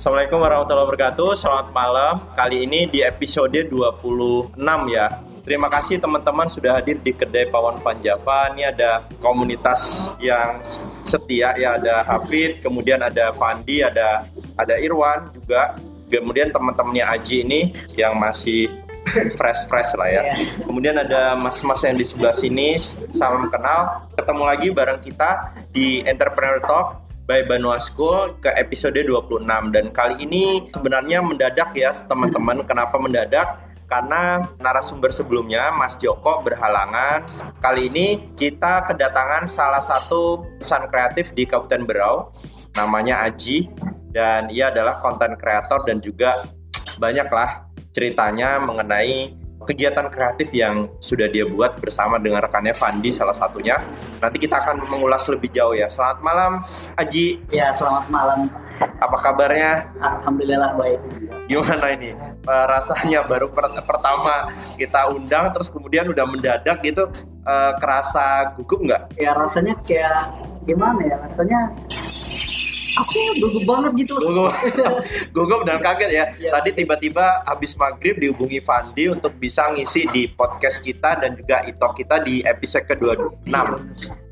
Assalamualaikum warahmatullahi wabarakatuh. Selamat malam. Kali ini di episode 26 ya. Terima kasih teman-teman sudah hadir di kedai Pawan Panjava. Ini ada komunitas yang setia ya, ada Hafid, kemudian ada Fandi, ada ada Irwan juga. Kemudian teman-temannya Aji ini yang masih fresh fresh lah ya. Kemudian ada mas-mas yang di sebelah sini, salam kenal. Ketemu lagi bareng kita di Entrepreneur Talk by Banua School ke episode 26 dan kali ini sebenarnya mendadak ya teman-teman. Kenapa mendadak? Karena narasumber sebelumnya Mas Joko berhalangan. Kali ini kita kedatangan salah satu pesan kreatif di Kabupaten Berau namanya Aji dan ia adalah konten kreator dan juga banyaklah ceritanya mengenai kegiatan kreatif yang sudah dia buat bersama dengan rekannya Fandi salah satunya. Nanti kita akan mengulas lebih jauh ya. Selamat malam Aji. Ya, selamat malam. Apa kabarnya? Alhamdulillah baik. Gimana ini? Uh, rasanya baru per pertama kita undang terus kemudian udah mendadak gitu uh, kerasa gugup nggak? Ya rasanya kayak gimana ya? Rasanya aku gugup banget gitu. Gugup. Gugup dan kaget ya, ya. tadi tiba-tiba habis maghrib dihubungi Fandi untuk bisa ngisi di podcast kita dan juga itok kita di episode ke-26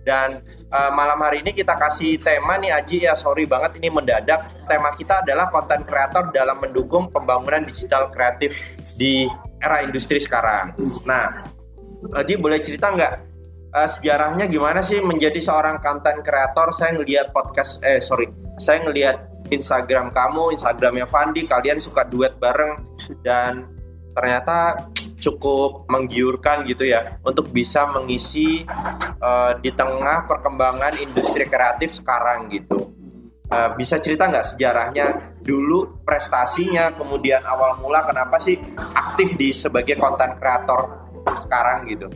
dan uh, malam hari ini kita kasih tema nih Aji. Ya sorry banget ini mendadak. Tema kita adalah konten kreator dalam mendukung pembangunan digital kreatif di era industri sekarang. Nah Aji boleh cerita nggak uh, sejarahnya gimana sih menjadi seorang konten kreator? Saya ngelihat podcast, eh sorry, saya ngelihat Instagram kamu, Instagramnya Fandi, kalian suka duet bareng dan ternyata cukup menggiurkan gitu ya untuk bisa mengisi uh, di tengah perkembangan industri kreatif sekarang gitu. Uh, bisa cerita nggak sejarahnya dulu prestasinya kemudian awal mula kenapa sih aktif di sebagai konten kreator sekarang gitu?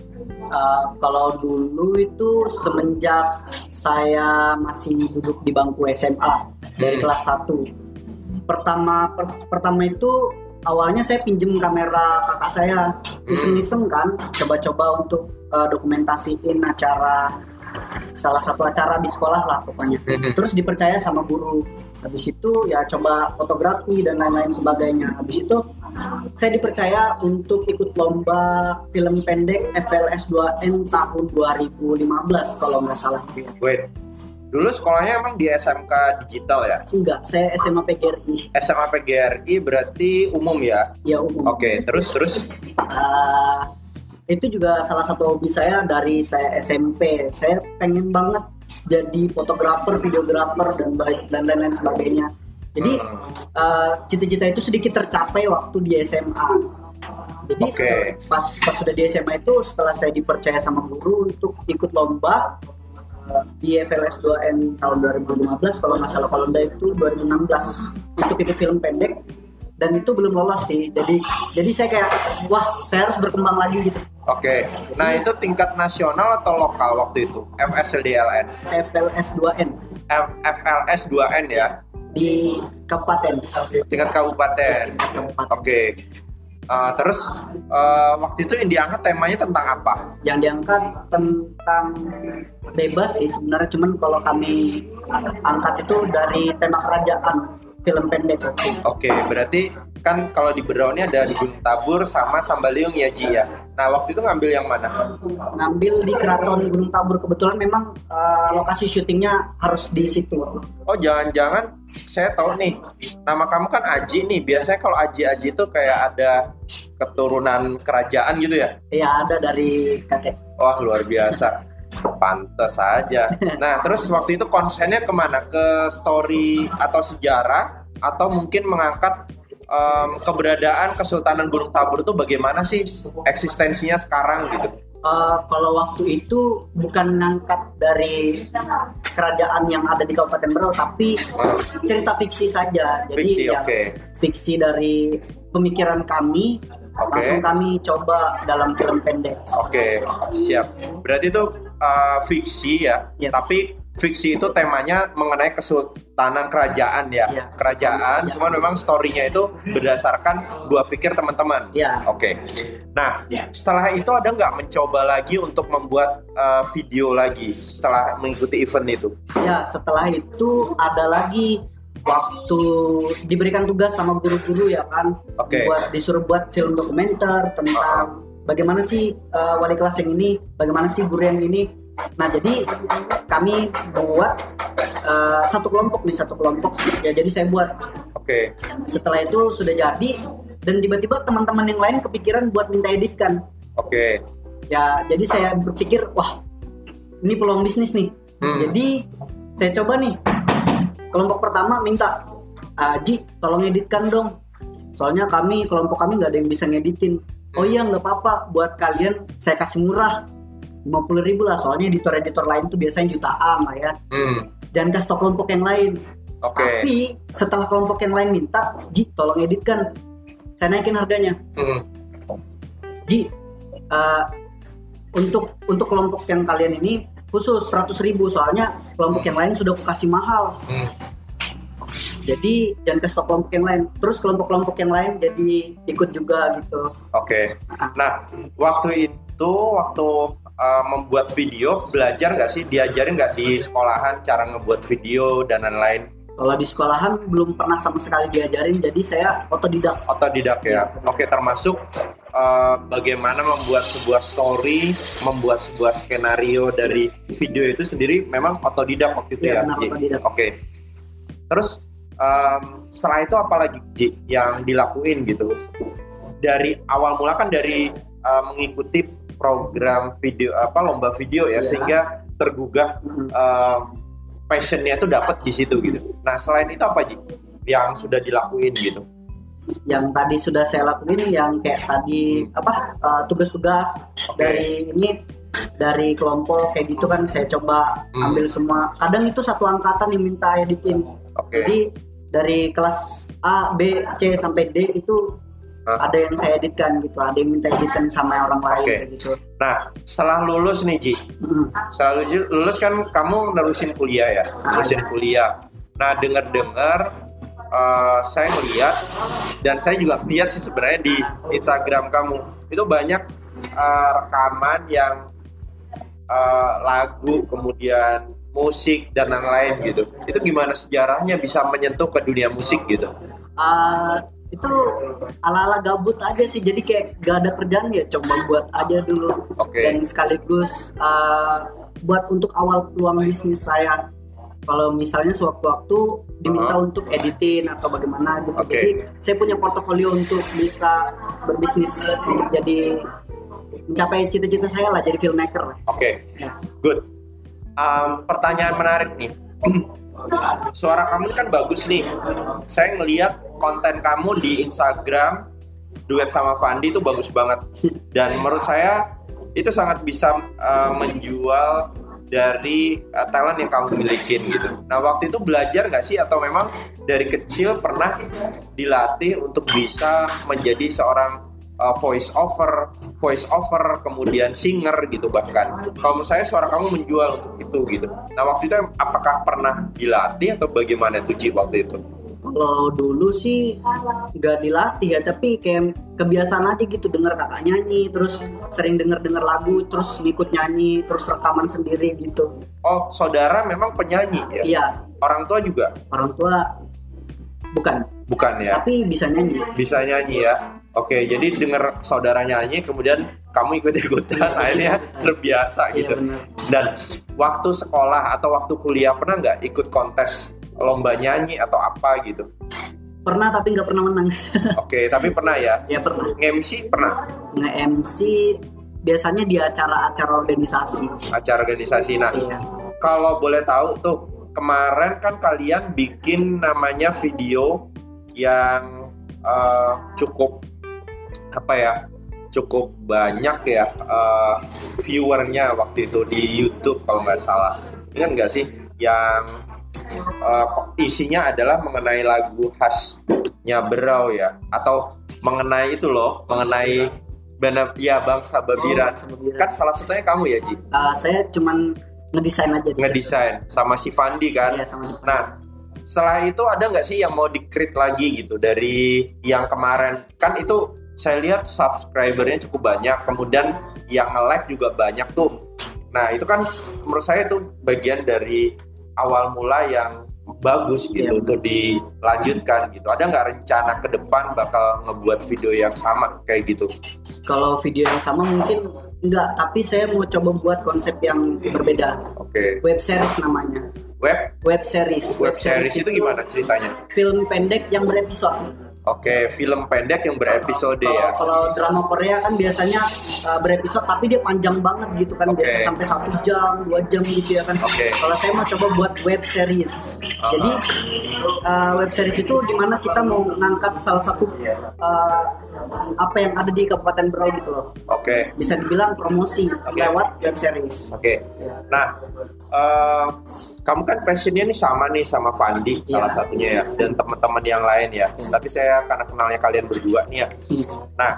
Uh, kalau dulu itu semenjak saya masih duduk di bangku SMA dari hmm. kelas 1. Pertama per, pertama itu awalnya saya pinjem kamera kakak saya hmm. iseng-iseng kan coba-coba untuk uh, dokumentasiin acara salah satu acara di sekolah lah pokoknya. Mm-hmm. Terus dipercaya sama guru. Habis itu ya coba fotografi dan lain-lain sebagainya. Habis itu saya dipercaya untuk ikut lomba film pendek FLS 2N tahun 2015 kalau nggak salah. Wait, Dulu sekolahnya emang di SMK digital ya? Enggak, saya SMA PGRI. SMA PGRI berarti umum ya? Iya umum. Oke, terus terus? Uh, itu juga salah satu hobi saya dari saya SMP saya pengen banget jadi fotografer videografer dan baik dan lain-lain sebagainya. Jadi hmm. uh, cita-cita itu sedikit tercapai waktu di SMA jadi okay. setelah, pas pas sudah di SMA itu setelah saya dipercaya sama guru untuk ikut lomba uh, di FLS 2N tahun 2015 kalau nggak salah kalau itu 2016 untuk ikut film pendek dan itu belum lolos sih. Jadi jadi saya kayak wah saya harus berkembang lagi gitu Oke, okay. nah itu tingkat nasional atau lokal waktu itu? FSLDLN? FLS 2N. F FLS 2N ya? Di kabupaten. Tingkat kabupaten. Oke. Okay. Uh, terus uh, waktu itu yang diangkat temanya tentang apa? Yang diangkat tentang bebas sih sebenarnya, cuman kalau kami angkat itu dari tema kerajaan film pendek. Oke, okay, berarti kan kalau di Berau ini ada di Gunung Tabur sama Sambaliung ya Ji ya. Nah waktu itu ngambil yang mana? Ngambil di Keraton Gunung Tabur kebetulan memang uh, lokasi syutingnya harus di situ. Oh jangan-jangan saya tahu nih nama kamu kan Aji nih. Biasanya kalau Aji Aji itu kayak ada keturunan kerajaan gitu ya? Iya ada dari kakek. Wah luar biasa. Pantes saja. Nah, terus waktu itu konsennya ke mana? Ke story atau sejarah atau mungkin mengangkat um, keberadaan Kesultanan Gunung Tabur itu bagaimana sih eksistensinya sekarang gitu? Uh, kalau waktu itu bukan ngangkat dari kerajaan yang ada di Kabupaten Berau, tapi uh. cerita fiksi saja. Jadi fiksi, ya, okay. fiksi dari pemikiran kami okay. langsung kami coba dalam film pendek. Oke, okay. siap. Berarti itu uh, fiksi ya, ya tapi fiksi itu temanya mengenai kesultanan kerajaan ya, ya kerajaan. Ya. Cuman memang storynya itu berdasarkan gua pikir teman-teman. Ya. Oke. Okay. Nah, ya. setelah itu ada nggak mencoba lagi untuk membuat uh, video lagi setelah mengikuti event itu? Ya, setelah itu ada lagi waktu diberikan tugas sama guru-guru ya kan Oke. buat disuruh buat film dokumenter tentang bagaimana sih uh, wali kelas yang ini? Bagaimana sih guru yang ini? Nah jadi kami buat uh, satu kelompok nih satu kelompok. Ya jadi saya buat. Oke. setelah itu sudah jadi dan tiba-tiba teman-teman yang lain kepikiran buat minta editkan Oke. ya jadi saya berpikir wah ini peluang bisnis nih. Hmm. jadi saya coba nih. Kelompok pertama minta "Ah, Ji tolong editkan dong. Soalnya kami kelompok kami nggak ada yang bisa ngeditin oh iya nggak apa-apa buat kalian saya kasih murah 50 ribu lah soalnya editor-editor lain tuh biasanya jutaan lah ya Hmm. jangan kasih tau kelompok yang lain Oke. tapi setelah kelompok yang lain minta Ji tolong editkan saya naikin harganya Hmm. Ji, eh, untuk untuk kelompok yang kalian ini khusus 100.000 ribu soalnya kelompok yang lain sudah aku kasih mahal. Hmm. Jadi jangan kasih tau kelompok yang lain. Terus kelompok-kelompok yang lain jadi ikut juga gitu. Oke. Nah, waktu itu waktu uh, membuat video belajar nggak sih diajarin nggak di sekolahan cara ngebuat video dan lain-lain Kalau di sekolahan belum pernah sama sekali diajarin, jadi saya otodidak. otodidak ya. Oke, termasuk uh, bagaimana membuat sebuah story, membuat sebuah skenario dari video itu sendiri memang otodidak waktu itu Iya, ya. benar, otodidak. Oke. Terus um, setelah itu apa lagi Ji, yang dilakuin gitu? Dari awal mula kan dari uh, mengikuti program video apa lomba video ya Iya. sehingga tergugah uh, passionnya tuh dapat di situ gitu. Nah selain itu apa Ji yang sudah dilakuin gitu? Yang tadi sudah saya lakuin, yang kayak tadi apa eh, tugas-tugas Oke. dari ini dari kelompok kayak gitu kan saya coba Hmm. ambil semua. Kadang itu satu angkatan yang minta editin. Oke. Jadi dari kelas A, B, C sampai D itu Hah? ada yang saya editkan gitu, ada yang minta editkan sama orang lain Oke. kayak gitu. Nah setelah lulus nih Ji, Mm. setelah lulus, kan kamu nerusin kuliah ya, nerusin kuliah. Nah dengar-dengar eh, saya melihat dan saya juga lihat sih sebenarnya di Instagram kamu itu banyak eh, rekaman yang eh, lagu kemudian musik dan lain-lain gitu. Itu gimana sejarahnya bisa menyentuh ke dunia musik gitu? Ah, itu ala-ala gabut aja sih, jadi kayak gak ada kerjaan ya coba buat aja dulu Oke. dan sekaligus ah, buat untuk awal peluang bisnis saya. Kalau misalnya sewaktu-waktu diminta Uh-huh. untuk editin atau bagaimana gitu, Oke. jadi saya punya portofolio untuk bisa berbisnis untuk jadi mencapai cita-cita saya lah jadi filmmaker. Oke, Ya. good. Um, pertanyaan menarik nih. Suara kamu kan bagus nih. Saya ngelihat konten kamu di Instagram duet sama Fandi itu bagus banget. Dan menurut saya itu sangat bisa uh, menjual dari uh, talent yang kamu milikin gitu. Nah waktu itu belajar nggak sih atau memang dari kecil pernah dilatih untuk bisa menjadi seorang uh, voice over, voice over, kemudian singer gitu bahkan. Kalau menurut saya suara kamu menjual untuk itu gitu. Nah waktu itu apakah pernah dilatih atau bagaimana tuh Ci waktu itu? Kalau dulu sih nggak dilatih ya, tapi kayak kebiasaan aja gitu denger kakak nyanyi, terus sering denger denger lagu, terus ngikut nyanyi, terus rekaman sendiri gitu. Oh saudara memang penyanyi ya? Iya, Orang tua juga? orang tua bukan, Bukan ya? tapi bisa nyanyi. Bisa nyanyi ya? Oke, jadi denger saudara nyanyi, kemudian kamu ikut-ikutan, akhirnya terbiasa Iya gitu. Dan waktu sekolah atau waktu kuliah pernah nggak ikut kontes lomba nyanyi atau apa gitu? Pernah tapi nggak pernah menang. Oke, tapi pernah ya? ya pernah. Nge-MC pernah? Nge-MC biasanya di acara-acara organisasi. Acara organisasi. Nah, Iya. kalau boleh tahu tuh, kemarin kan kalian bikin namanya video yang eh, cukup apa ya? Cukup banyak ya eh, viewernya waktu itu di YouTube kalau nggak salah. Ingat nggak sih yang eh, isinya adalah mengenai lagu khasnya Berau ya atau mengenai itu loh, mengenai bana ya bangsa Babiran. Oh. Kan salah satunya kamu ya, Ji? Ah, saya cuman ngedesain aja ngedesain sama si Fandi kan. Iya, sama Nah, setelah itu ada nggak sih yang mau dikrit lagi gitu dari yang kemarin? Kan itu saya lihat subscribernya cukup banyak, kemudian yang nge-like juga banyak tuh. Nah, itu kan menurut saya itu bagian dari awal mula yang bagus gitu Iya. untuk dilanjutkan gitu. Ada nggak rencana ke depan bakal ngebuat video yang sama kayak gitu? Kalau video yang sama mungkin enggak, tapi saya mau coba buat konsep yang berbeda. Oke. Web series namanya. Web Web series. web series itu gimana ceritanya? Film pendek yang berepisode. Oke, film pendek yang berepisode Kalau ya. kalau drama Korea kan biasanya uh, berepisode tapi dia panjang banget gitu kan Oke. biasa sampai satu jam dua jam gitu ya kan. Oke. Kalau saya mau coba buat web series. Jadi uh, web series itu di mana kita mau ngangkat salah satu uh, apa yang ada di Kabupaten Berau gitu loh. Oke. Bisa dibilang promosi Oke. lewat web series. Oke. Nah, eh, kamu kan passionnya nih sama nih sama Fandi Iya. salah satunya ya dan teman-teman yang lain ya. Tapi saya karena kenalnya kalian berdua nih ya. Nah,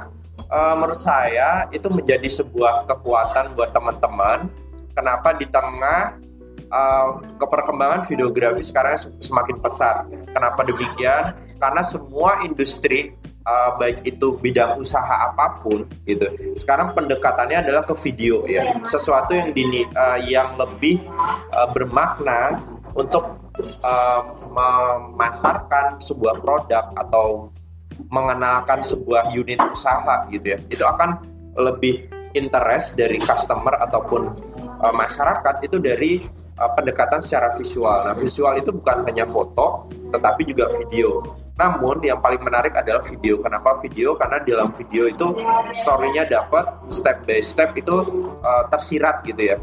eh, menurut saya itu menjadi sebuah kekuatan buat teman-teman. Kenapa di tengah eh, keperkembangan videografi sekarang sem- semakin pesat? Kenapa demikian? Karena semua industri eh, baik itu bidang usaha apa pun gitu. Sekarang pendekatannya adalah ke video ya, sesuatu yang dini, eh, yang lebih eh, bermakna untuk eh, memasarkan sebuah produk atau mengenalkan sebuah unit usaha gitu ya. Itu akan lebih interest dari customer ataupun uh, masyarakat itu dari uh, pendekatan secara visual. Nah, visual itu bukan hanya foto, tetapi juga video. Namun yang paling menarik adalah video. Kenapa video? Karena di dalam video itu story-nya dapat step by step itu uh, tersirat gitu ya.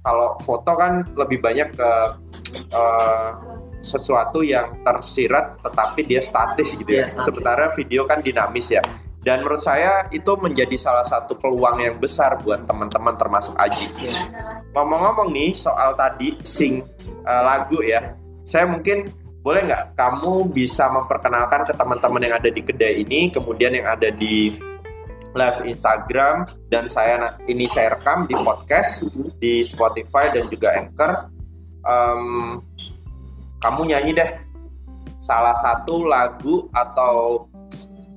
Kalau foto kan lebih banyak ke uh, sesuatu yang tersirat tetapi dia statis gitu ya. Statis. Sementara video kan dinamis ya. Dan menurut saya itu menjadi salah satu peluang yang besar buat teman-teman termasuk Aji. Ngomong-ngomong nih soal tadi sing uh, lagu ya, saya mungkin boleh nggak kamu bisa memperkenalkan ke teman-teman yang ada di kedai ini, kemudian yang ada di live Instagram dan saya ini saya rekam di podcast di Spotify dan juga Anchor. Em, kamu nyanyi deh salah satu lagu atau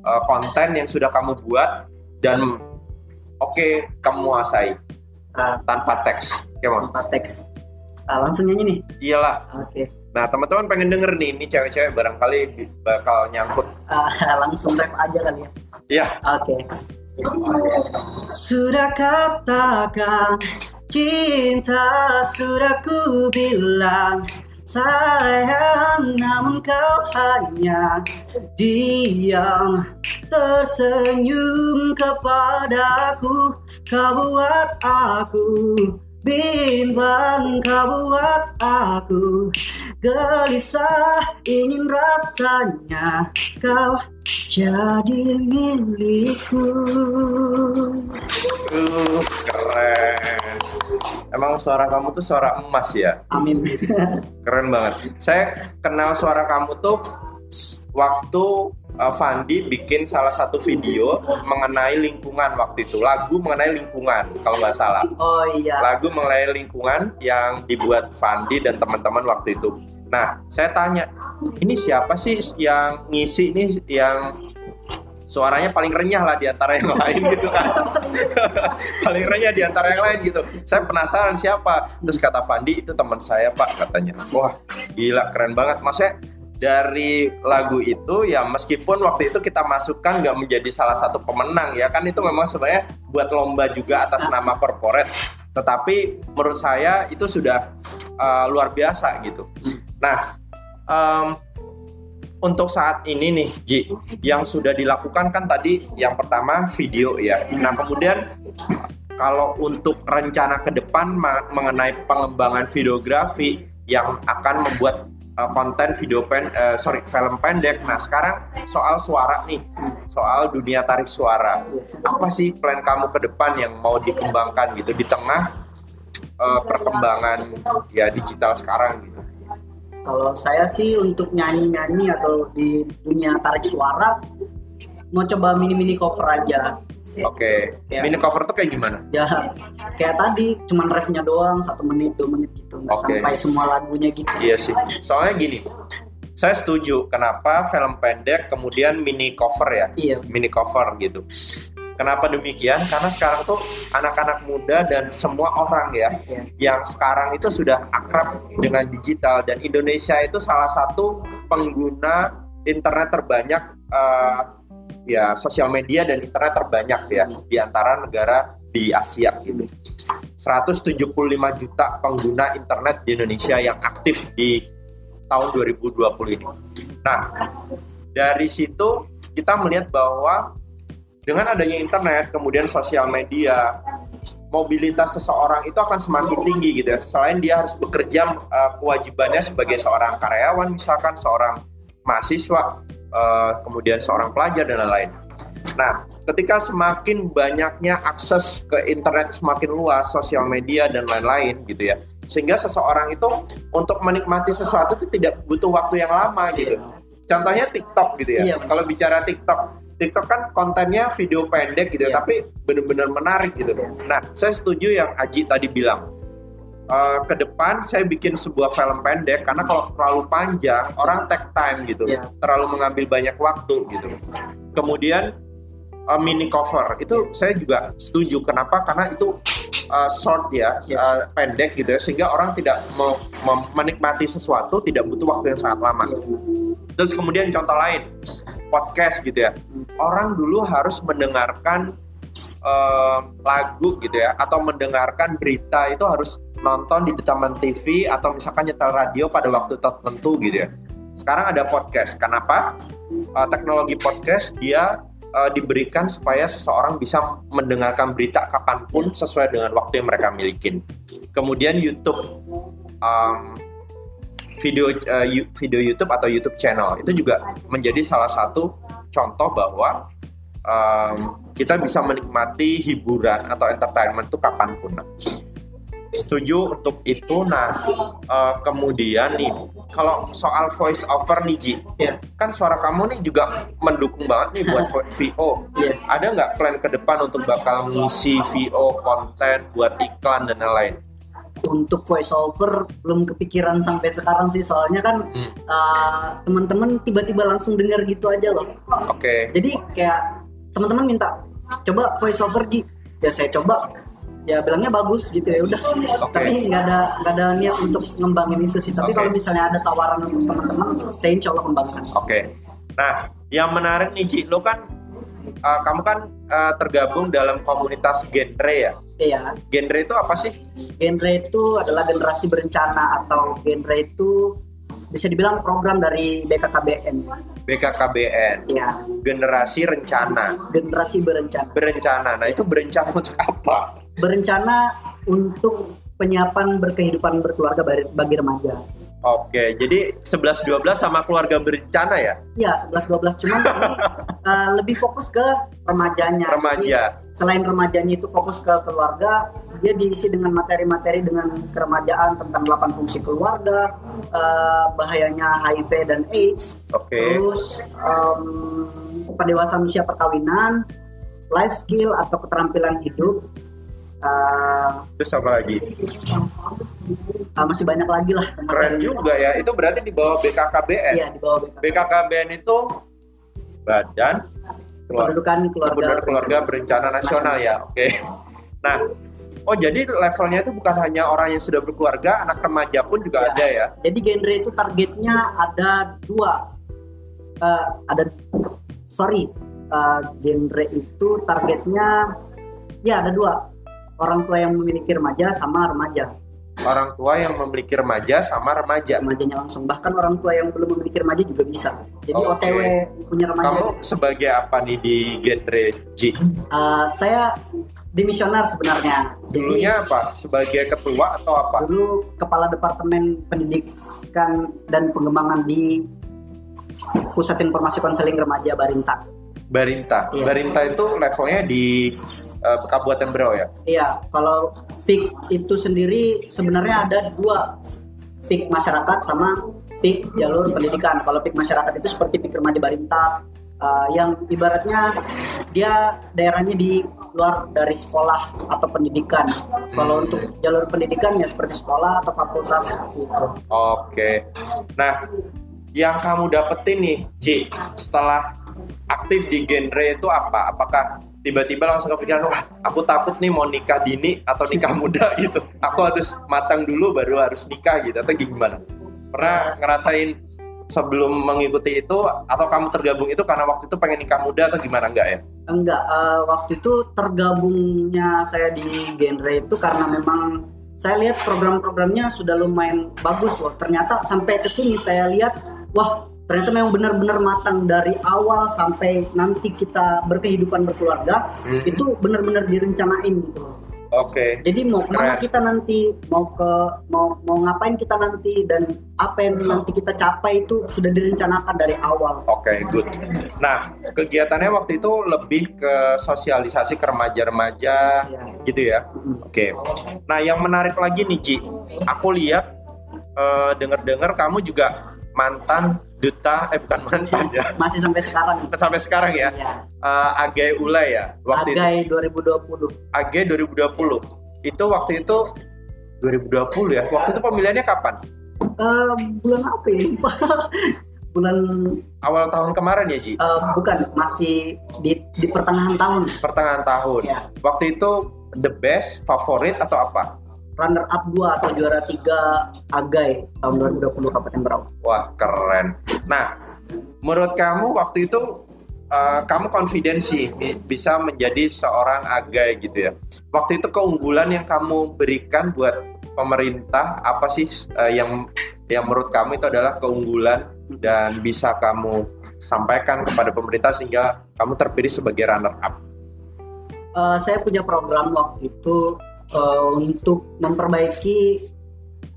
uh, konten yang sudah kamu buat dan oke kamu menguasai Ah, tanpa teks. Gimana? tanpa teks. Ah, langsung nyanyi nih. Iyalah. Oke. Nah teman-teman pengen denger nih, ini cewek-cewek barangkali bakal nyangkut. Ah, langsung rap aja kali ya. Iya. Oke. Sudah katakan cinta sudah ku bilang sayang namun kau hanya diam tersenyum kepadaku. Kau buat aku bimbang kau buat aku gelisah ingin rasanya kau jadi milikku Uh, keren. Emang suara kamu tuh suara emas ya? amin Keren banget. Saya kenal suara kamu tuh waktu uh, Fandi bikin salah satu video mengenai lingkungan waktu itu. Lagu mengenai lingkungan kalau nggak salah. oh iya lagu mengenai lingkungan yang dibuat Fandi dan teman-teman waktu itu. Nah, saya tanya, ini siapa sih yang ngisi ini yang suaranya paling renyah lah di antara yang lain gitu kan. paling renyah di antara yang lain gitu. Saya penasaran siapa. Terus kata Fandi itu teman saya, Pak, katanya. Wah, gila keren banget. Maksudnya dari lagu itu ya meskipun waktu itu kita masukkan nggak menjadi salah satu pemenang ya kan? Itu memang sebenarnya buat lomba juga atas nama corporate. Tetapi menurut saya itu sudah uh, luar biasa gitu. Nah em, untuk saat ini nih Ji yang sudah dilakukan kan tadi yang pertama video ya. Nah kemudian kalau untuk rencana ke depan mengenai pengembangan videografi yang akan membuat uh, konten video pen eh, sorry film pendek. Nah sekarang soal suara nih, soal dunia tarik suara. Apa sih plan kamu ke depan yang mau dikembangkan gitu di tengah uh, perkembangan ya digital sekarang gitu? kalau saya sih untuk nyanyi-nyanyi atau di dunia tarik suara mau coba mini-mini cover aja Oke, Ya. mini cover tuh kayak gimana? ya kayak tadi cuman refnya doang satu menit dua menit gitu nggak Oke. sampai semua lagunya gitu Iya sih. Soalnya gini, saya setuju. Kenapa film pendek kemudian mini cover ya? iya Mini cover gitu. Kenapa demikian? Karena sekarang tuh anak-anak muda dan semua orang ya Iya. yang sekarang itu sudah akrab dengan digital dan Indonesia itu salah satu pengguna internet terbanyak eh, ya sosial media dan internet terbanyak ya di antara negara di Asia gitu. 175 juta pengguna internet di Indonesia yang aktif di tahun 2020 ini. Nah, dari situ kita melihat bahwa dengan adanya internet, kemudian sosial media, mobilitas seseorang itu akan semakin tinggi gitu ya. Selain dia harus bekerja uh, kewajibannya sebagai seorang karyawan, misalkan seorang mahasiswa, uh, kemudian seorang pelajar dan lain-lain. Nah, ketika semakin banyaknya akses ke internet semakin luas, sosial media dan lain-lain gitu ya, sehingga seseorang itu untuk menikmati sesuatu itu tidak butuh waktu yang lama gitu. Contohnya TikTok gitu ya. Iya. Kalau bicara TikTok, TikTok kan kontennya video pendek gitu ya, Iya. tapi benar-benar menarik gitu. Nah, saya setuju yang Aji tadi bilang. Eh, ke depan saya bikin sebuah film pendek karena kalau terlalu panjang orang take time gitu, Iya. terlalu mengambil banyak waktu gitu. Kemudian eh, mini cover itu saya juga setuju. Kenapa? Karena itu eh, short ya, Iya. eh, pendek gitu ya, sehingga orang tidak mau menikmati sesuatu tidak butuh waktu yang sangat lama. Terus kemudian contoh lain, podcast gitu ya. Orang dulu harus mendengarkan eh, lagu gitu ya, atau mendengarkan berita itu harus nonton di taman TV atau misalkan nyetel radio pada waktu tertentu gitu ya. Sekarang ada podcast. Kenapa? Eh, teknologi podcast dia eh, diberikan supaya seseorang bisa mendengarkan berita kapan pun sesuai dengan waktu yang mereka miliki. Kemudian YouTube. Em, video yu- video YouTube atau YouTube channel itu juga menjadi salah satu contoh bahwa em, kita bisa menikmati hiburan atau entertainment itu kapan pun. Setuju untuk itu. Nah, eh, kemudian nih, kalau soal voice over nih Ji, Iya. kan suara kamu nih juga mendukung banget nih buat vo-. Iya. Ada nggak plan ke depan untuk bakal ngisi VO konten buat iklan dan lain-lain? Untuk voice over belum kepikiran sampai sekarang sih soalnya kan Hmm. uh, teman-teman tiba-tiba langsung dengar gitu aja loh. Oke. Jadi kayak teman-teman minta coba voice over Ji. Ya saya coba. Ya bilangnya bagus gitu ya udah. Oke. Tapi nggak ada nggak ada niat untuk ngembangin itu sih. Tapi Oke. kalau misalnya ada tawaran untuk teman-teman, saya insya Allah kembangkan. Oke. Nah, yang menarik nih Ci, lo kan uh, kamu kan uh, tergabung dalam komunitas genre ya. Iya. Genre itu apa sih? Genre itu adalah generasi berencana atau genre itu bisa dibilang program dari BKKBN. BKKBN, Ya, generasi rencana. generasi berencana. Berencana. Nah, itu berencana untuk apa? Berencana untuk penyiapan berkehidupan berkeluarga bagi, remaja. Oke, jadi 11 12 sama keluarga berencana ya? Ya, 11 12 cuman ini uh, lebih fokus ke remajanya. Jadi, Remaja. selain remajanya itu fokus ke keluarga, dia diisi dengan materi-materi dengan keremajaan tentang 8 fungsi keluarga, uh, bahayanya HIV dan AIDS, Oke. terus um, pendewasaan usia perkawinan, life skill atau keterampilan hidup, uh, Terus apa lagi? uh, masih banyak lagi lah. Keren juga ya. Itu berarti di bawah BKKBN. Iya di bawah BKK. BKKBN itu Badan Keluarga Pendudukan keluarga. Kebenaran Keluarga Berencana Nasional ya. Oke. Nah, oh jadi levelnya itu bukan hanya orang yang sudah berkeluarga, anak remaja pun juga Ya. ada ya. Jadi genre itu targetnya ada dua. Eh, ada sorry, eh, genre itu targetnya ya ada dua. Orang tua yang memiliki remaja sama remaja. Orang tua yang memiliki remaja sama remaja. Remajanya langsung. Bahkan orang tua yang belum memiliki remaja juga bisa. Jadi Oke. OTW punya remaja. Kamu sebagai apa nih di genre G? Eh, saya dimisioner sebenarnya. Dulunya apa? Sebagai ketua atau apa? dulu kepala departemen pendidikan dan pengembangan di Pusat Informasi Konseling Remaja Barinta. Barinta. Iya. Barinta itu levelnya di eh, Kabupaten Berau ya. Iya, kalau PIK itu sendiri sebenarnya ada dua PIK masyarakat sama PIK jalur pendidikan. Kalau PIK masyarakat itu seperti PIK remaja Barinta uh, yang ibaratnya dia daerahnya di luar dari sekolah atau pendidikan. Kalau Hmm. untuk jalur pendidikan ya seperti sekolah atau fakultas gitu. Oke. Nah, yang kamu dapetin nih, Ji, setelah aktif di genre itu apa? Apakah tiba-tiba langsung kepikiran wah aku takut nih mau nikah dini atau nikah muda gitu. Aku harus matang dulu baru harus nikah gitu atau gimana? Pernah ngerasain sebelum mengikuti itu atau kamu tergabung itu karena waktu itu pengen nikah muda atau gimana? Enggak ya? Enggak uh, waktu itu tergabungnya saya di genre itu karena memang saya lihat program-programnya sudah lumayan bagus loh. Ternyata sampai ke sini saya lihat wah ternyata memang benar-benar matang dari awal sampai nanti kita berkehidupan berkeluarga hmm. itu benar-benar direncanain gitu loh Oke. Okay. Jadi mau ke mana kita nanti, mau ke mau mau ngapain kita nanti dan apa yang nanti kita capai itu sudah direncanakan dari awal. Oke, okay, good. Nah, kegiatannya waktu itu lebih ke sosialisasi ke remaja-remaja ya. gitu ya. Oke. Okay. Nah, yang menarik lagi nih, Ci. Aku lihat uh, dengar-dengar kamu juga mantan duta eh bukan mantan ya. Masih sampai sekarang. Sampai sekarang ya, ya. Uh, Agai Ula ya waktu Agai itu. 2020 Agai 2020 itu waktu itu 2020 ya. Waktu itu pemilihannya kapan? Uh, bulan apa ya? Bulan awal tahun kemarin ya Ji? Uh, bukan. Masih di di pertengahan tahun. Pertengahan tahun. Ya. waktu itu the best favorit atau apa runner up 2 atau juara 3 Agai tahun 2020 Kabupaten Berau. Wah, keren. Nah, menurut kamu waktu itu uh, kamu confident sih bisa menjadi seorang Agai gitu ya. Waktu itu keunggulan yang kamu berikan buat pemerintah apa sih uh, yang yang menurut kamu itu adalah keunggulan dan bisa kamu sampaikan kepada pemerintah sehingga kamu terpilih sebagai runner up? Uh, saya punya program waktu itu uh, untuk memperbaiki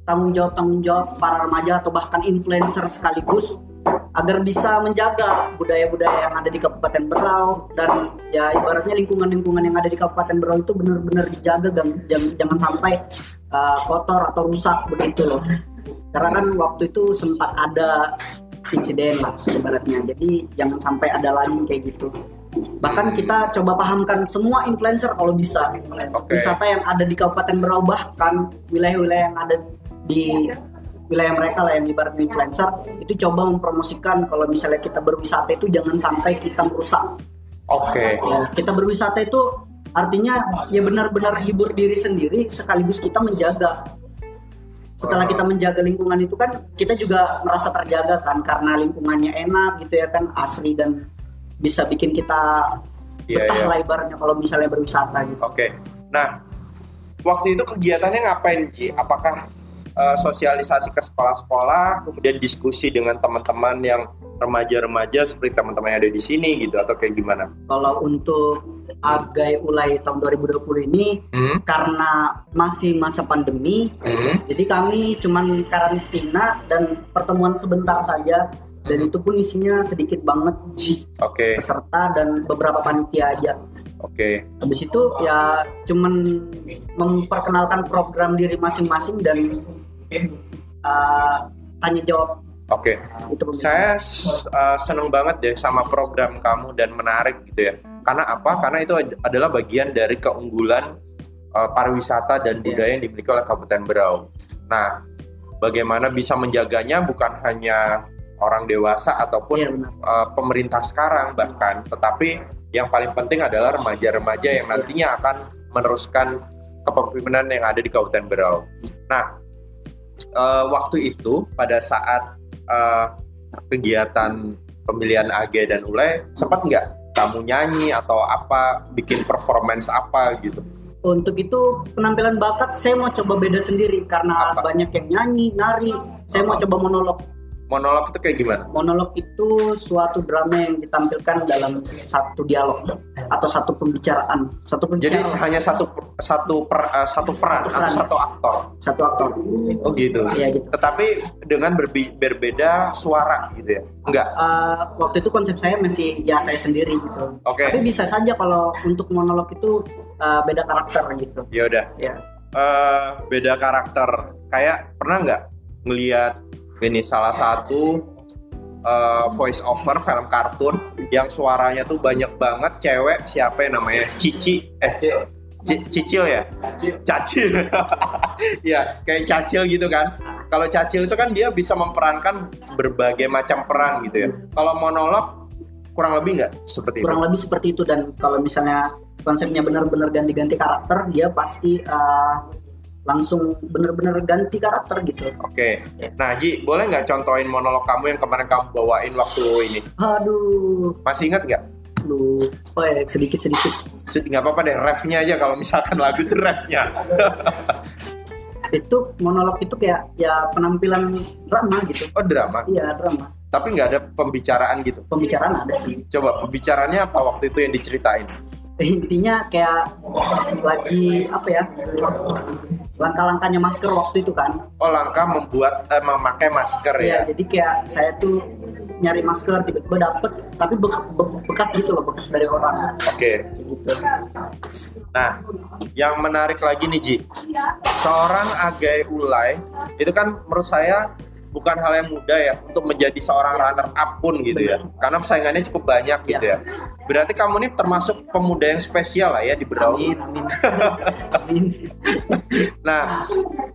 tanggung jawab tanggung jawab para remaja atau bahkan influencer sekaligus agar bisa menjaga budaya-budaya yang ada di Kabupaten Berau dan ya ibaratnya lingkungan-lingkungan yang ada di Kabupaten Berau itu benar-benar dijaga jangan, jangan sampai uh, kotor atau rusak begitu loh. Karena kan waktu itu sempat ada insiden lah ibaratnya. Jadi jangan sampai ada lagi kayak gitu bahkan kita coba pahamkan semua influencer kalau bisa. Okay. wisata yang ada di Kabupaten Berau bahkan wilayah-wilayah yang ada di wilayah mereka lah yang ibarat influencer itu coba mempromosikan. Kalau misalnya kita berwisata itu jangan sampai kita merusak. Oke. Okay. ya, kita berwisata itu artinya ya benar-benar hibur diri sendiri sekaligus kita menjaga. Setelah kita menjaga lingkungan itu kan kita juga merasa terjaga kan karena lingkungannya enak gitu ya kan asri dan bisa bikin kita yeah, betah yeah. lah ibaratnya kalau misalnya berwisata gitu. Oke. Okay. Nah, waktu itu kegiatannya ngapain Ci? Apakah uh, sosialisasi ke sekolah-sekolah, kemudian diskusi dengan teman-teman yang remaja-remaja seperti teman-teman yang ada di sini gitu atau kayak gimana? Kalau untuk Agai Ulai tahun 2020 ini hmm? karena masih masa pandemi, hmm? jadi kami cuman karantina dan pertemuan sebentar saja dan itu pun isinya sedikit banget sih okay. peserta dan beberapa panitia aja. Oke. Okay. habis itu ya cuman memperkenalkan program diri masing-masing dan uh, tanya jawab. Oke. Okay. itu. Saya uh, seneng banget deh sama program kamu dan menarik gitu ya. Karena apa? Karena itu adalah bagian dari keunggulan uh, pariwisata dan budaya yang dimiliki oleh Kabupaten Berau. Nah bagaimana bisa menjaganya bukan hanya orang dewasa ataupun ya, uh, pemerintah sekarang bahkan tetapi yang paling penting adalah remaja-remaja yang nantinya akan meneruskan kepemimpinan yang ada di Kabupaten Berau. Nah, uh, waktu itu pada saat uh, kegiatan pemilihan AG dan ULE sempat nggak kamu nyanyi atau apa bikin performance apa gitu? Untuk itu penampilan bakat saya mau coba beda sendiri karena apa? banyak yang nyanyi, nari. Saya apa? mau coba monolog monolog itu kayak gimana? Monolog itu suatu drama yang ditampilkan dalam satu dialog atau satu pembicaraan, satu pembicaraan. Jadi hanya satu satu per, uh, satu peran, satu peran atau satu aktor. Satu aktor. Oh gitu. Iya gitu. Tetapi dengan berbe berbeda suara gitu ya? Enggak. Uh, waktu itu konsep saya masih ya saya sendiri gitu. Oke. Okay. Tapi bisa saja kalau untuk monolog itu uh, beda karakter gitu. Ya udah. Uh, beda karakter. Kayak pernah nggak ngelihat ini salah satu uh, voice over film kartun yang suaranya tuh banyak banget cewek siapa yang namanya? Cici. Eh C Cicil ya? Cacil. Ya kayak Cacil gitu kan. Kalau Cacil itu kan dia bisa memperankan berbagai macam peran gitu ya. Kalau monolog kurang lebih nggak seperti kurang itu lebih seperti itu. Dan kalau misalnya konsepnya benar-benar ganti-ganti karakter dia pasti uh, langsung benar-benar ganti karakter gitu. Oke. Nah Ji boleh nggak contohin monolog kamu yang kemarin kamu bawain waktu ini? Aduh. Masih ingat nggak? Lu oh ya sedikit sedikit Sed- nggak apa-apa deh refnya aja kalau misalkan lagu itu refnya. Itu monolog itu kayak ya penampilan drama gitu. Oh drama? Iya drama. Tapi nggak ada pembicaraan gitu? Pembicaraan ada sih. Coba pembicaraannya apa waktu itu yang diceritain? Intinya kayak lagi apa ya langkah-langkahnya masker waktu itu kan. Oh langkah membuat eh, memakai masker Iya, ya? jadi kayak saya tuh nyari masker tiba-tiba dapet tapi be- bekas gitu loh bekas dari orang. Oke. Gitu. Nah, yang menarik lagi nih Ji, seorang Agai Ulay itu kan menurut saya bukan hal yang mudah ya untuk menjadi seorang runner up pun gitu ya, karena saingannya cukup banyak gitu ya. Berarti kamu ini termasuk pemuda yang spesial lah ya di Berau. Amin, amin. amin. Nah,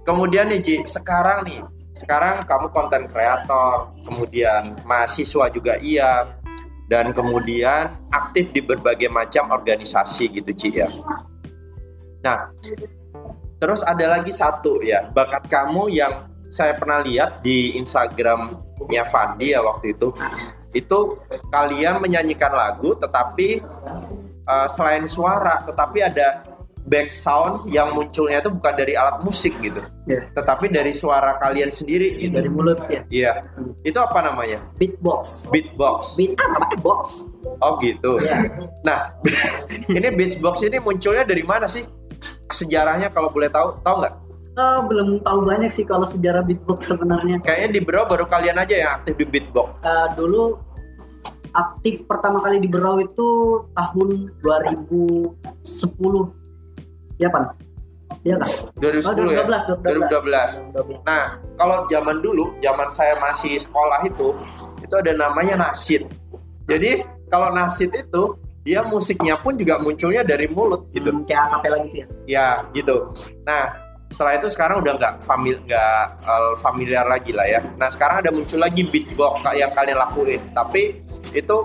kemudian nih Ji, sekarang nih, sekarang kamu konten kreator, kemudian mahasiswa juga iya, dan kemudian aktif di berbagai macam organisasi gitu Ci ya. Nah, terus ada lagi satu ya, bakat kamu yang saya pernah lihat di Instagramnya Fandi ya waktu itu. Itu kalian menyanyikan lagu tetapi uh, selain suara, tetapi ada back sound yang munculnya itu bukan dari alat musik gitu, Ya, tetapi dari suara kalian sendiri gitu. dari mulut ya. Iya. Itu apa namanya? Beatbox. Beatbox. Beat ah, namanya box. Oh gitu. Ya. Nah, ini beatbox ini munculnya dari mana sih? Sejarahnya kalau boleh tahu, tahu nggak? Eh, belum tahu banyak sih kalau sejarah beatbox sebenarnya. Kayaknya di Bro baru kalian aja yang aktif di beatbox. Eh, dulu aktif pertama kali di Berau itu tahun 2010. Ya pan? Iya kan? 2010 ya? 2012, 2012. 2012. Nah, kalau zaman dulu, zaman saya masih sekolah itu, itu ada namanya nasid. Jadi, kalau nasid itu dia musiknya pun juga munculnya dari mulut gitu. Hmm, kayak akapela gitu ya. Ya, gitu. Nah, setelah itu sekarang udah nggak famil nggak eh, familiar lagi lah ya. Nah, sekarang ada muncul lagi beatbox yang kalian lakuin, tapi itu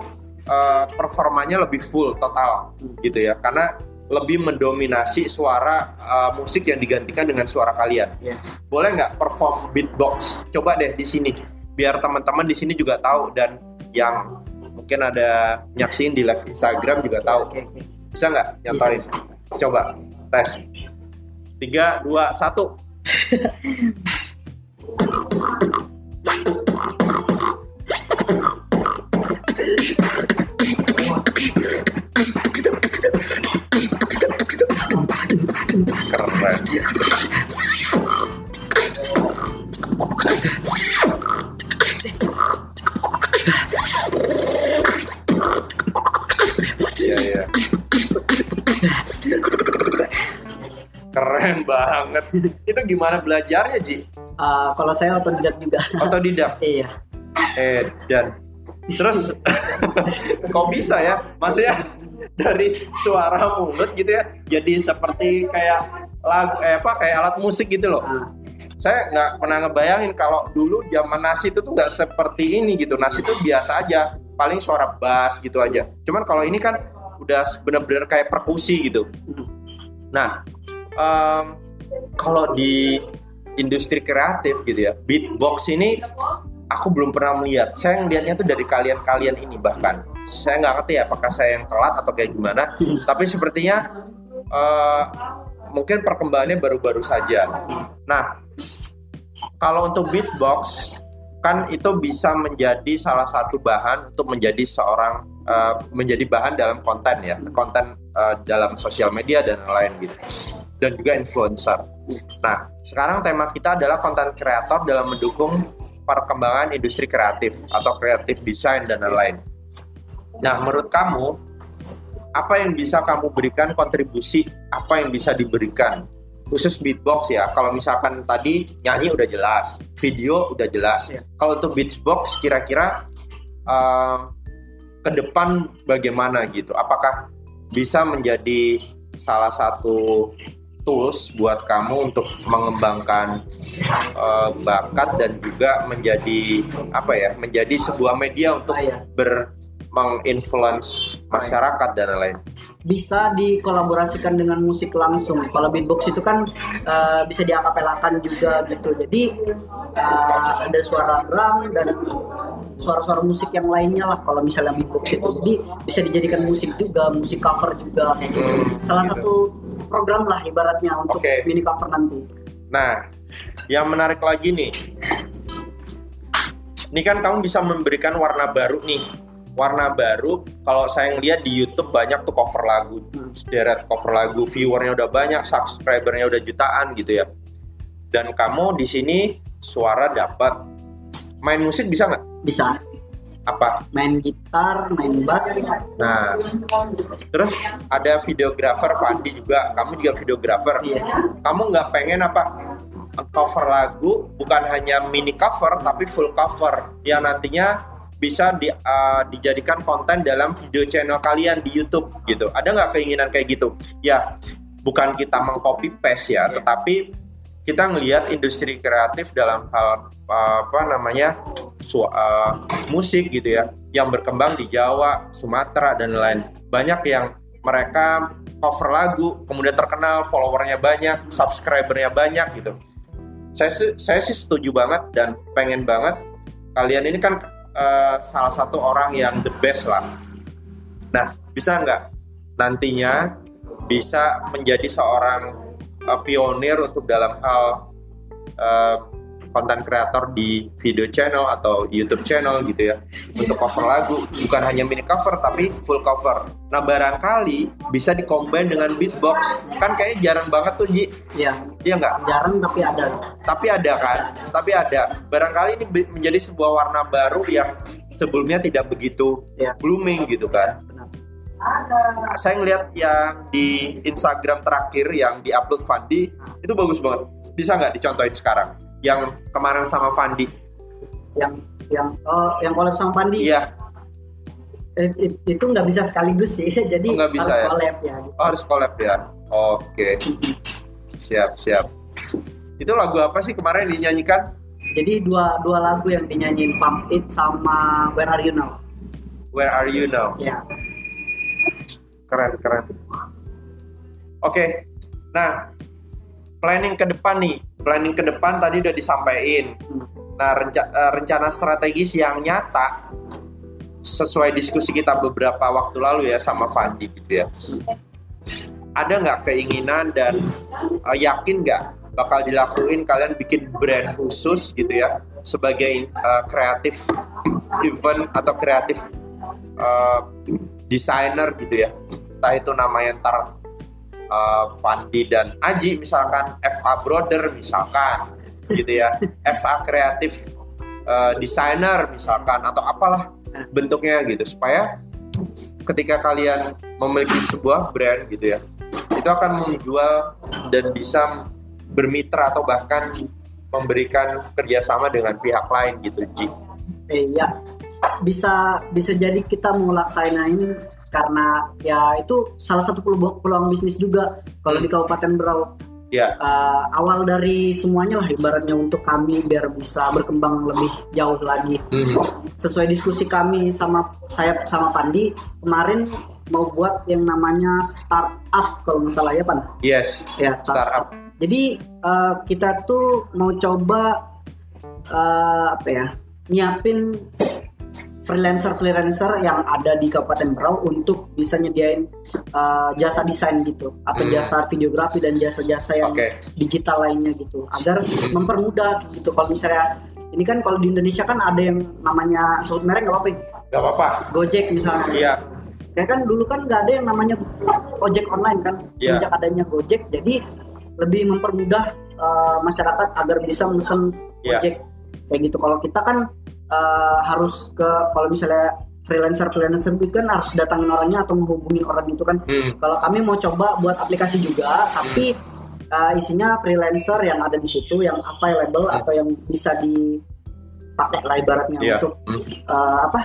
eh, performanya lebih full total gitu ya, karena lebih mendominasi suara eh, musik yang digantikan dengan suara kalian. Iya. Boleh nggak perform beatbox? Coba deh di sini, biar teman-teman di sini juga tahu dan yang mungkin ada nyaksiin di live Instagram juga tahu. Bisa nggak bisa. Coba tes. 3, 2, 1. Banget. Itu gimana belajarnya, Ji? Eh, kalau saya otodidak juga. Otodidak. iya. Eh, dan terus kok bisa ya? Maksudnya dari suara mulut gitu ya, jadi seperti kayak lagu eh apa kayak alat musik gitu loh. Nah, Saya nggak pernah ngebayangin kalau dulu zaman nasi itu tuh nggak seperti ini gitu. Nasi itu biasa aja, paling suara bass gitu aja. Cuman kalau ini kan udah bener-bener kayak perkusi gitu. Nah, em, kalau di industri kreatif gitu ya, beatbox ini aku belum pernah melihat. Saya ngelihatnya tuh dari kalian-kalian ini bahkan. Saya nggak ngerti ya apakah saya yang telat atau kayak gimana. Tapi sepertinya eh, mungkin perkembangannya baru-baru saja. Nah, kalau untuk beatbox kan itu bisa menjadi salah satu bahan untuk menjadi seorang eh, menjadi bahan dalam konten ya, konten eh, dalam sosial media dan lain gitu. Dan juga influencer. Nah, sekarang tema kita adalah konten kreator dalam mendukung perkembangan industri kreatif atau kreatif design dan lain-lain. Nah, menurut kamu apa yang bisa kamu berikan kontribusi? Apa yang bisa diberikan? Khusus beatbox ya. Kalau misalkan tadi nyanyi udah jelas, video udah jelas. Iya. Kalau untuk beatbox kira-kira um, ke depan bagaimana gitu? Apakah bisa menjadi salah satu tools buat kamu untuk mengembangkan uh, bakat dan juga menjadi apa ya menjadi sebuah media untuk ah, iya. menginfluence masyarakat dan lain-lain. Bisa dikolaborasikan dengan musik langsung. Kalau beatbox itu kan eh, bisa diakapelakan juga gitu. Jadi eh, ada suara drum dan suara-suara musik yang lainnya lah kalau misalnya beatbox itu. Jadi bisa dijadikan musik juga, musik cover juga kayak gitu. Salah satu program lah ibaratnya untuk Oke. mini cover nanti. Nah, yang menarik lagi nih, ini kan kamu bisa memberikan warna baru nih. Warna baru, kalau saya ngeliat di YouTube banyak tuh cover lagu, sederet cover lagu, viewernya udah banyak, subscribernya udah jutaan gitu ya. Dan kamu di sini suara dapat, main musik bisa nggak? Bisa Apa? main gitar, main bass. Nah, terus ada videografer Fandi juga, kamu juga videografer. Iya. kamu nggak pengen apa cover lagu bukan hanya mini cover tapi full cover yang nantinya bisa di, uh, dijadikan konten dalam video channel kalian di YouTube gitu. Ada nggak keinginan kayak gitu? Ya, bukan kita mengcopy paste ya, tetapi kita ngelihat industri kreatif dalam hal uh, apa namanya su- uh, musik gitu ya, yang berkembang di Jawa, Sumatera dan lain. Banyak yang mereka cover lagu, kemudian terkenal, followernya banyak, subscribernya banyak gitu. Saya saya sih setuju banget dan pengen banget kalian ini kan eh, salah satu orang yang the best lah. Nah, bisa nggak nantinya bisa menjadi seorang eh, pionir untuk dalam hal eh, konten kreator di video channel atau YouTube channel gitu ya untuk cover lagu bukan hanya mini cover tapi full cover. Nah barangkali bisa dikombin dengan beatbox kan kayaknya jarang banget tuh Ji, Iya, iya nggak? jarang tapi ada. Tapi ada kan, tapi ada. Barangkali ini menjadi sebuah warna baru yang sebelumnya tidak begitu Iya. blooming gitu kan. Benar. Saya ngeliat yang di Instagram terakhir yang diupload Fandi itu bagus banget. Bisa nggak dicontohin sekarang? Yang kemarin sama Fandi. Yang yang oh, yang collab sama Pandi. Iya, Eh, it- itu nggak bisa sekaligus sih jadi Oh, bisa harus ya? collab ya oh, harus collab ya. Oke, siap siap. Itu lagu apa sih kemarin dinyanyikan? jadi dua dua lagu yang dinyanyiin Pump It sama Where Are You Now Where Are You Now? ya Keren keren. Oke, nah planning ke depan nih, planning ke depan tadi udah disampaikan. Nah renca- eh, rencana strategis yang nyata sesuai diskusi kita beberapa waktu lalu ya sama Fandi gitu ya. Ada nggak keinginan dan eh, yakin nggak bakal dilakuin kalian bikin brand khusus gitu ya sebagai eh, kreatif event atau kreatif eh, desainer gitu ya? Entah itu namanya ntar uh, Fandi dan Aji misalkan FA Brother misalkan gitu ya FA kreatif uh, designer misalkan atau apalah bentuknya gitu. Supaya ketika kalian memiliki sebuah brand gitu ya itu akan menjual dan bisa bermitra atau bahkan memberikan kerjasama dengan pihak lain gitu Ji. eh ya. Bisa bisa jadi kita mau laksanain karena ya itu salah satu peluang, bisnis juga kalau di Kabupaten Berau. Ya. Eh, awal dari semuanya lah ibaratnya untuk kami biar bisa berkembang lebih jauh lagi. Mhm. sesuai diskusi kami sama saya sama Pandi kemarin mau buat yang namanya startup kalau nggak salah ya Pan? Yes ya startup. startup. Jadi eh, kita tuh mau coba eh, apa ya nyiapin freelancer freelancer yang ada di Kabupaten Berau untuk bisa nyediain eh, jasa desain gitu atau Hmm. jasa videografi dan jasa-jasa yang oke. digital lainnya gitu agar mempermudah gitu. Kalau misalnya ini kan kalau di Indonesia kan ada yang namanya sebut merek nggak apa-apa nggak apa-apa. Gojek misalnya. Iya ya kan dulu kan nggak ada yang namanya ojek online kan Iya. semenjak adanya Gojek jadi lebih mempermudah uh, masyarakat agar bisa mesen Iya. ojek kayak gitu kalau kita kan uh, harus ke kalau misalnya freelancer freelancer itu kan harus datangin orangnya atau menghubungin orang itu kan Hmm. kalau kami mau coba buat aplikasi juga tapi uh, isinya freelancer yang ada di situ yang available Hmm. atau yang bisa dipakai lah ibaratnya Iya. untuk Hmm. uh, apa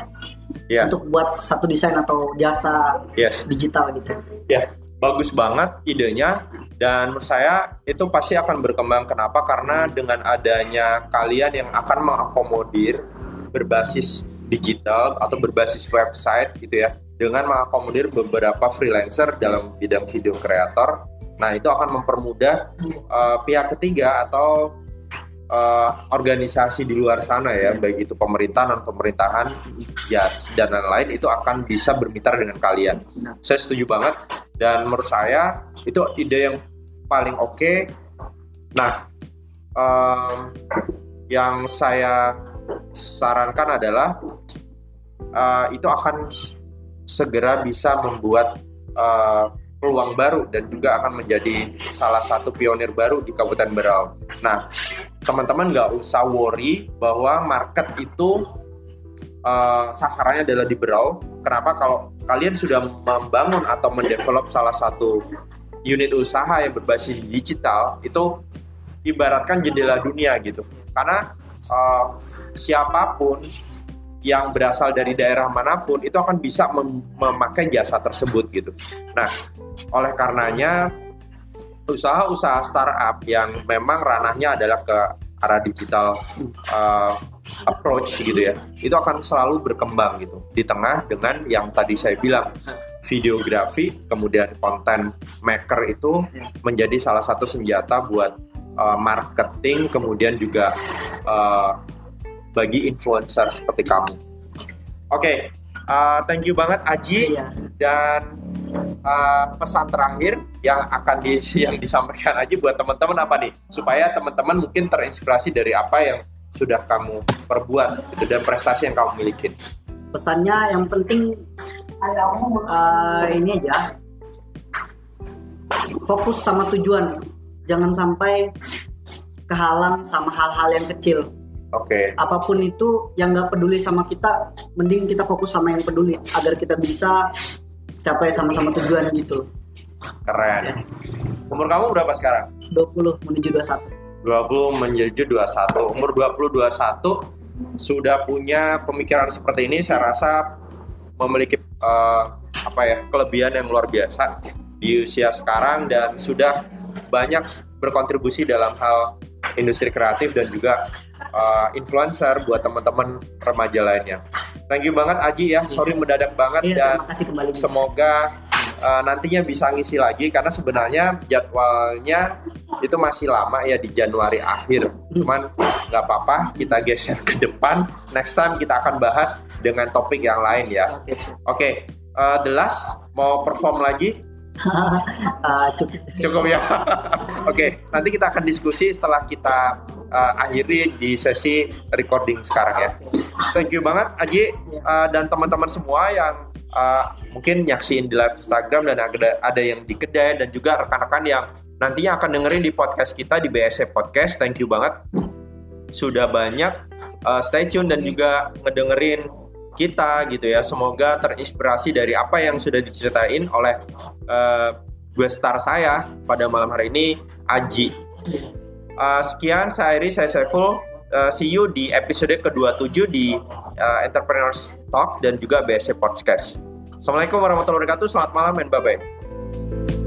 Iya. untuk buat satu desain atau jasa Yes. digital gitu. Ya, bagus banget idenya dan menurut saya itu pasti akan berkembang. Kenapa? Karena dengan adanya kalian yang akan mengakomodir berbasis digital atau berbasis website gitu ya dengan mengakomodir beberapa freelancer dalam bidang video kreator. Nah, itu akan mempermudah uh, pihak ketiga atau uh, organisasi di luar sana ya, baik itu pemerintahan non pemerintahan, ya dan lain-lain itu akan bisa bermitra dengan kalian. Saya setuju banget dan menurut saya itu ide yang paling oke. Okay. Nah, um, yang saya sarankan adalah uh, itu akan segera bisa membuat uh, peluang baru dan juga akan menjadi salah satu pionir baru di Kabupaten Berau. Nah, teman-teman nggak usah worry bahwa market itu uh, sasarannya adalah di Berau. Kenapa? Kalau kalian sudah membangun atau mendevelop salah satu unit usaha yang berbasis digital, itu ibaratkan jendela dunia gitu. Karena uh, siapa pun yang berasal dari daerah mana pun itu akan bisa mem memakai jasa tersebut gitu. Nah, oleh karenanya usaha-usaha startup yang memang ranahnya adalah ke arah digital uh, approach gitu ya, itu akan selalu berkembang gitu. Di tengah dengan yang tadi saya bilang videografi, kemudian konten maker itu menjadi salah satu senjata buat uh, marketing, kemudian juga uh, bagi influencer seperti kamu. Oke, okay, uh, thank you banget Aji iya. dan uh, pesan terakhir yang akan di, yang disampaikan Aji buat teman-teman apa nih supaya teman-teman mungkin terinspirasi dari apa yang sudah kamu perbuat gitu, dan prestasi yang kamu miliki. Pesannya yang penting uh, ini aja fokus sama tujuan, jangan sampai kehalang sama hal-hal yang kecil Oke. Okay. Apa pun itu yang nggak peduli sama kita, mending kita fokus sama yang peduli agar kita bisa capai sama-sama tujuan gitu. Keren. Umur kamu berapa sekarang? 20 menuju 21. 20 menuju 21. Umur 20 21 sudah punya pemikiran seperti ini saya rasa memiliki uh, apa ya kelebihan yang luar biasa di usia sekarang dan sudah banyak berkontribusi dalam hal industri kreatif dan juga uh, influencer buat teman-teman remaja lainnya. Thank you banget Aji ya. Sorry mendadak banget iya, dan semoga uh, nantinya bisa ngisi lagi karena sebenarnya jadwalnya itu masih lama ya di Januari akhir. Cuman nggak apa-apa, kita geser ke depan. Next time kita akan bahas dengan topik yang lain ya. Oke, okay, uh, The Last mau perform lagi uh, cukup. Cukup ya. Oke, okay, nanti kita akan diskusi setelah kita uh, akhiri di sesi recording sekarang ya. Thank you banget Aji uh, dan teman-teman semua yang uh, mungkin nyaksiin di live Instagram dan ada ada yang di kedai dan juga rekan-rekan yang nantinya akan dengerin di podcast kita di BSC Podcast. Thank you banget. Sudah banyak uh, stay tune dan juga ngedengerin kita gitu ya. Semoga terinspirasi dari apa yang sudah diceritain oleh uh, gue star saya pada malam hari ini, Aji. Uh, sekian saya Iri, saya Saiful. Uh, see you di episode ke-27 di uh, Entrepreneurs Talk dan juga BSC Podcast. Assalamualaikum warahmatullahi wabarakatuh. Selamat malam dan bye-bye.